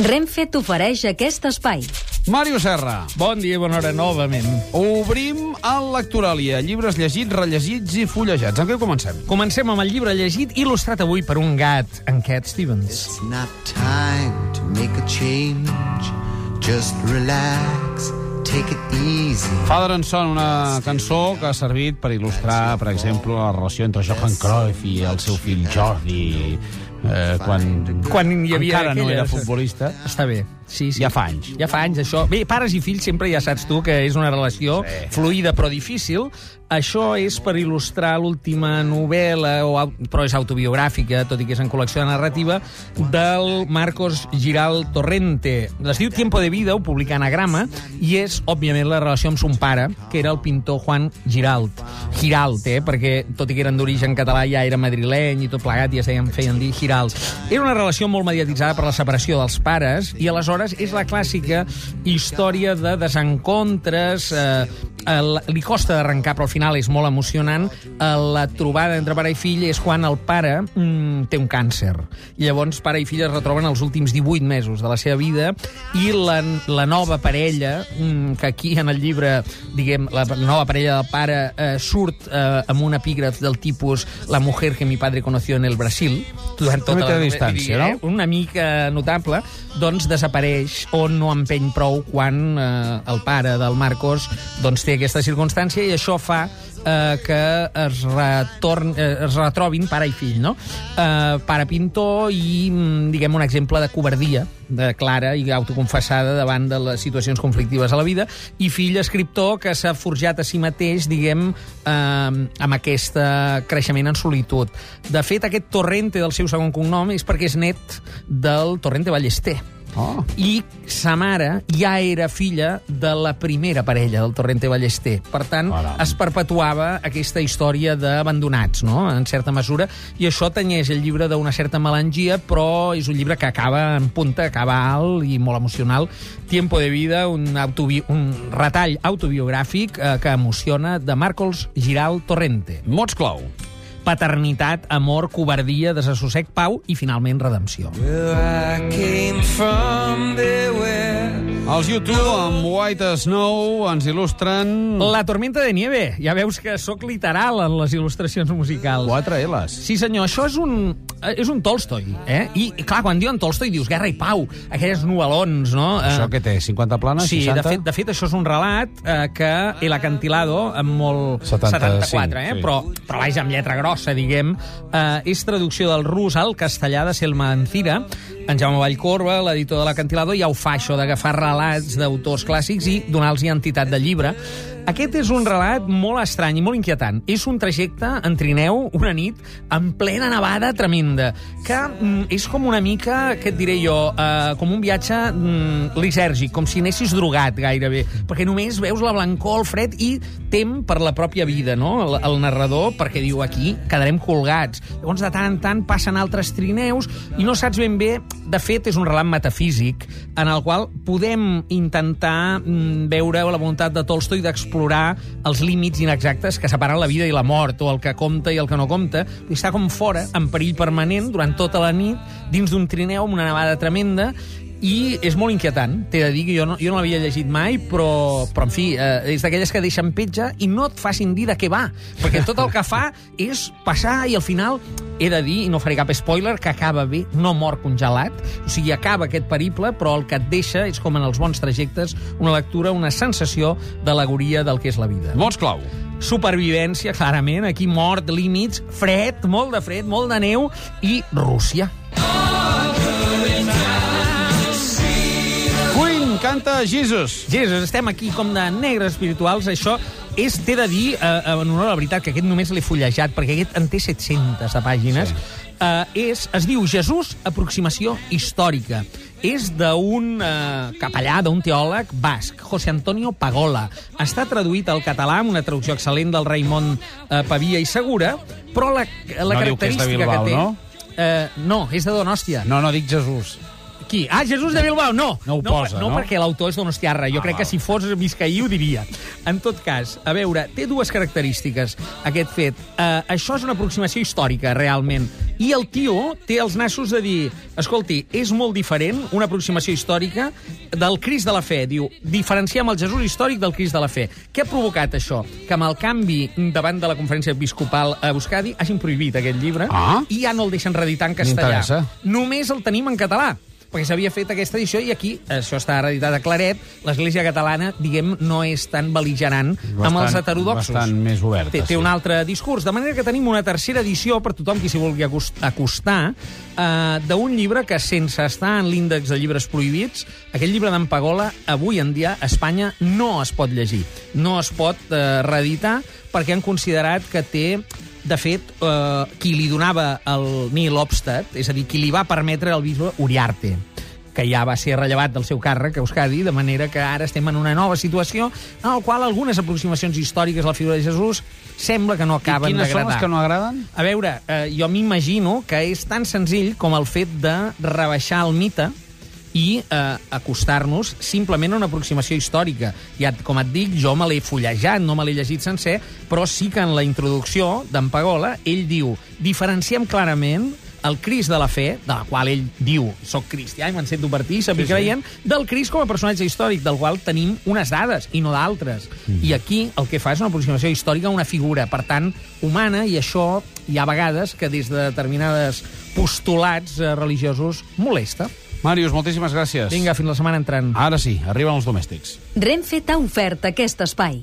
Renfe t'ofereix aquest espai. Màrio Serra. Bon dia i bona hora novament. Obrim el Lectoràlia. Llibres llegits, rellegits i fullejats. Amb què comencem? Comencem amb el llibre llegit il·lustrat avui per un gat, en Cat Stevens. It's not time to make a change. Just relax, take it easy. Father and Son, una cançó que ha servit per il·lustrar, per exemple, la relació entre Johan Cruyff i el seu fill Jordi, eh, quan, Quan hi havia encara no era futbolista. Està bé. Sí, sí. Ja fa anys. Ja fa anys, això. Bé, pares i fills sempre ja saps tu que és una relació Sí. fluida però difícil. Això és per il·lustrar l'última novel·la, o, però és autobiogràfica, tot i que és en col·lecció de narrativa, del Marcos Giral Torrente. Es diu Tiempo de vida, ho publica Anagrama, i és, òbviament, la relació amb son pare, que era el pintor Juan Giralt. Giralt, eh? perquè tot i que eren d'origen català ja era madrileny i tot plegat, ja es deien, feien dir Giralt. Era una relació molt mediatitzada per la separació dels pares i aleshores és la clàssica història de desencontres, eh, el, li costa d'arrencar però al final és molt emocionant. Eh, la trobada entre pare i fill és quan el pare mm, té un càncer. I llavors pare i fill es retroben els últims 18 mesos de la seva vida i la, la nova parella, mm, que aquí en el llibre, diguem, la nova parella del pare eh, surt eh, amb un epígraf del tipus la mujer que mi padre conoció en el Brasil, durant tota Una la distància, no? una mica notable, doncs desapareix o no empeny prou quan eh, el pare del Marcos doncs, té aquesta circumstància i això fa eh, que es, retorn, eh, es retrobin pare i fill, no? Eh, pare pintor i, mm, diguem, un exemple de covardia de clara i autoconfessada davant de les situacions conflictives a la vida, i fill escriptor que s'ha forjat a si mateix, diguem, eh, amb aquest eh, creixement en solitud. De fet, aquest Torrente del seu segon cognom és perquè és net del Torrente Ballester. Oh. I sa mare ja era filla de la primera parella del Torrente Ballester. Per tant, Caram. es perpetuava aquesta història d'abandonats, no?, en certa mesura, i això tenyeix el llibre d'una certa melangia, però és un llibre que acaba en punta, acaba alt i molt emocional. Tiempo de vida, un, autobi un retall autobiogràfic eh, que emociona de Marcos Giral Torrente. Mots clau. Paternitat, amor, covardia, desassossec, pau i, finalment, redempció. Els YouTube amb White Snow ens il·lustren... La tormenta de nieve. Ja veus que sóc literal en les il·lustracions musicals. Quatre L's. Sí, senyor, això és un, és un Tolstoi, eh? I, clar, quan diuen Tolstoi dius guerra i pau, aquelles novel·lons, no? Això Eh, què té? 50 planes? Sí, 60? de fet, de fet, això és un relat eh, que El Acantilado, amb molt... 75, 74, eh? sí. Però, però vaja, amb lletra grossa, diguem, eh, és traducció del rus al castellà de Selma Ancira. En Jaume Vallcorba, l'editor de l'Acantilado, ja ho fa, això d'agafar relats d'autors clàssics i donar-los entitat de llibre. Aquest és un relat molt estrany i molt inquietant. És un trajecte en trineu una nit en plena nevada tremenda, que mm, és com una mica, què et diré jo, eh, com un viatge mm, lisèrgic, com si anessis drogat gairebé, perquè només veus la blancor, el fred i tem per la pròpia vida, no?, el, el narrador, perquè diu aquí quedarem colgats. Llavors, de tant en tant passen altres trineus i no saps ben bé... De fet, és un relat metafísic en el qual podem intentar mm, veure la voluntat de Tolstoi d'explorar els límits inexactes que separen la vida i la mort, o el que compta i el que no compta, i està com fora, en perill permanent, durant tota la nit, dins d'un trineu amb una nevada tremenda, i és molt inquietant, t'he de dir que jo no, jo no l'havia llegit mai, però, però en fi, eh, és d'aquelles que deixen petja i no et facin dir de què va, perquè tot el que fa és passar i al final he de dir, i no faré cap spoiler, que acaba bé, no mor congelat, o sigui, acaba aquest periple, però el que et deixa és com en els bons trajectes, una lectura, una sensació d'alegoria del que és la vida. Mots clau. Supervivència, clarament, aquí mort, límits, fred, molt de fred, molt de neu, i Rússia. Queen canta Jesus. Jesus, estem aquí com de negres espirituals. Això és, t'he de dir, eh, en honor a la veritat, que aquest només l'he fullejat, perquè aquest en té 700 de pàgines. Sí. Eh, és, es diu Jesús, aproximació històrica. És d'un eh, capellà, d'un teòleg basc, José Antonio Pagola. Està traduït al català amb una traducció excel·lent del Raimon eh, Pavia i Segura, però la, la No diu que és de característica Bilbao, que té... no? Eh, no, és de Donòstia. No, no, dic Jesús. Qui? Ah, Jesús de Bilbao, no. No ho posa, no? no? perquè l'autor és donostiarra. Jo Ah, crec que val. si fos viscaí ho diria. En tot cas, a veure, té dues característiques, aquest fet. Uh, això és una aproximació històrica, realment. I el tio té els nassos de dir, escolti, és molt diferent una aproximació històrica del Crist de la Fe. Diu, diferenciem el Jesús històric del Crist de la Fe. Què ha provocat això? Que amb el canvi davant de la conferència episcopal a Euskadi hagin prohibit aquest llibre Ah. i ja no el deixen reeditar en castellà. Només el tenim en català perquè s'havia fet aquesta edició i aquí, això està reeditat a Claret, l'Església Catalana, diguem, no és tan beligerant amb els heterodoxos. Bastant més oberta, Té, té sí. un altre discurs. De manera que tenim una tercera edició per tothom qui s'hi vulgui acos- acostar eh, d'un llibre que, sense estar en l'índex de llibres prohibits, aquest llibre d'en Pagola, avui en dia, a Espanya no es pot llegir. No es pot eh, reeditar perquè han considerat que té de fet, eh, qui li donava el Neil Obstat, és a dir, qui li va permetre el bisbe Uriarte, que ja va ser rellevat del seu càrrec a Euskadi, de manera que ara estem en una nova situació en la qual algunes aproximacions històriques a la figura de Jesús sembla que no I acaben quines són d'agradar. les que no agraden? A veure, eh, jo m'imagino que és tan senzill com el fet de rebaixar el mite i eh, acostar-nos simplement a una aproximació històrica. Ja, com et dic, jo me l'he fullejat, no me l'he llegit sencer, però sí que en la introducció d'en Pagola ell diu diferenciem clarament el Crist de la fe, de la qual ell diu soc cristià i me'n sento partir, i Sí, sí, sí. creient, del Crist com a personatge històric, del qual tenim unes dades i no d'altres. Mm. I aquí el que fa és una aproximació històrica a una figura, per tant, humana, i això hi ha vegades que des de determinades postulats eh, religiosos molesta. Màrius, moltíssimes gràcies. Vinga, fins la setmana entrant. Ara sí, arriben els domèstics. Renfe t'ha ofert aquest espai.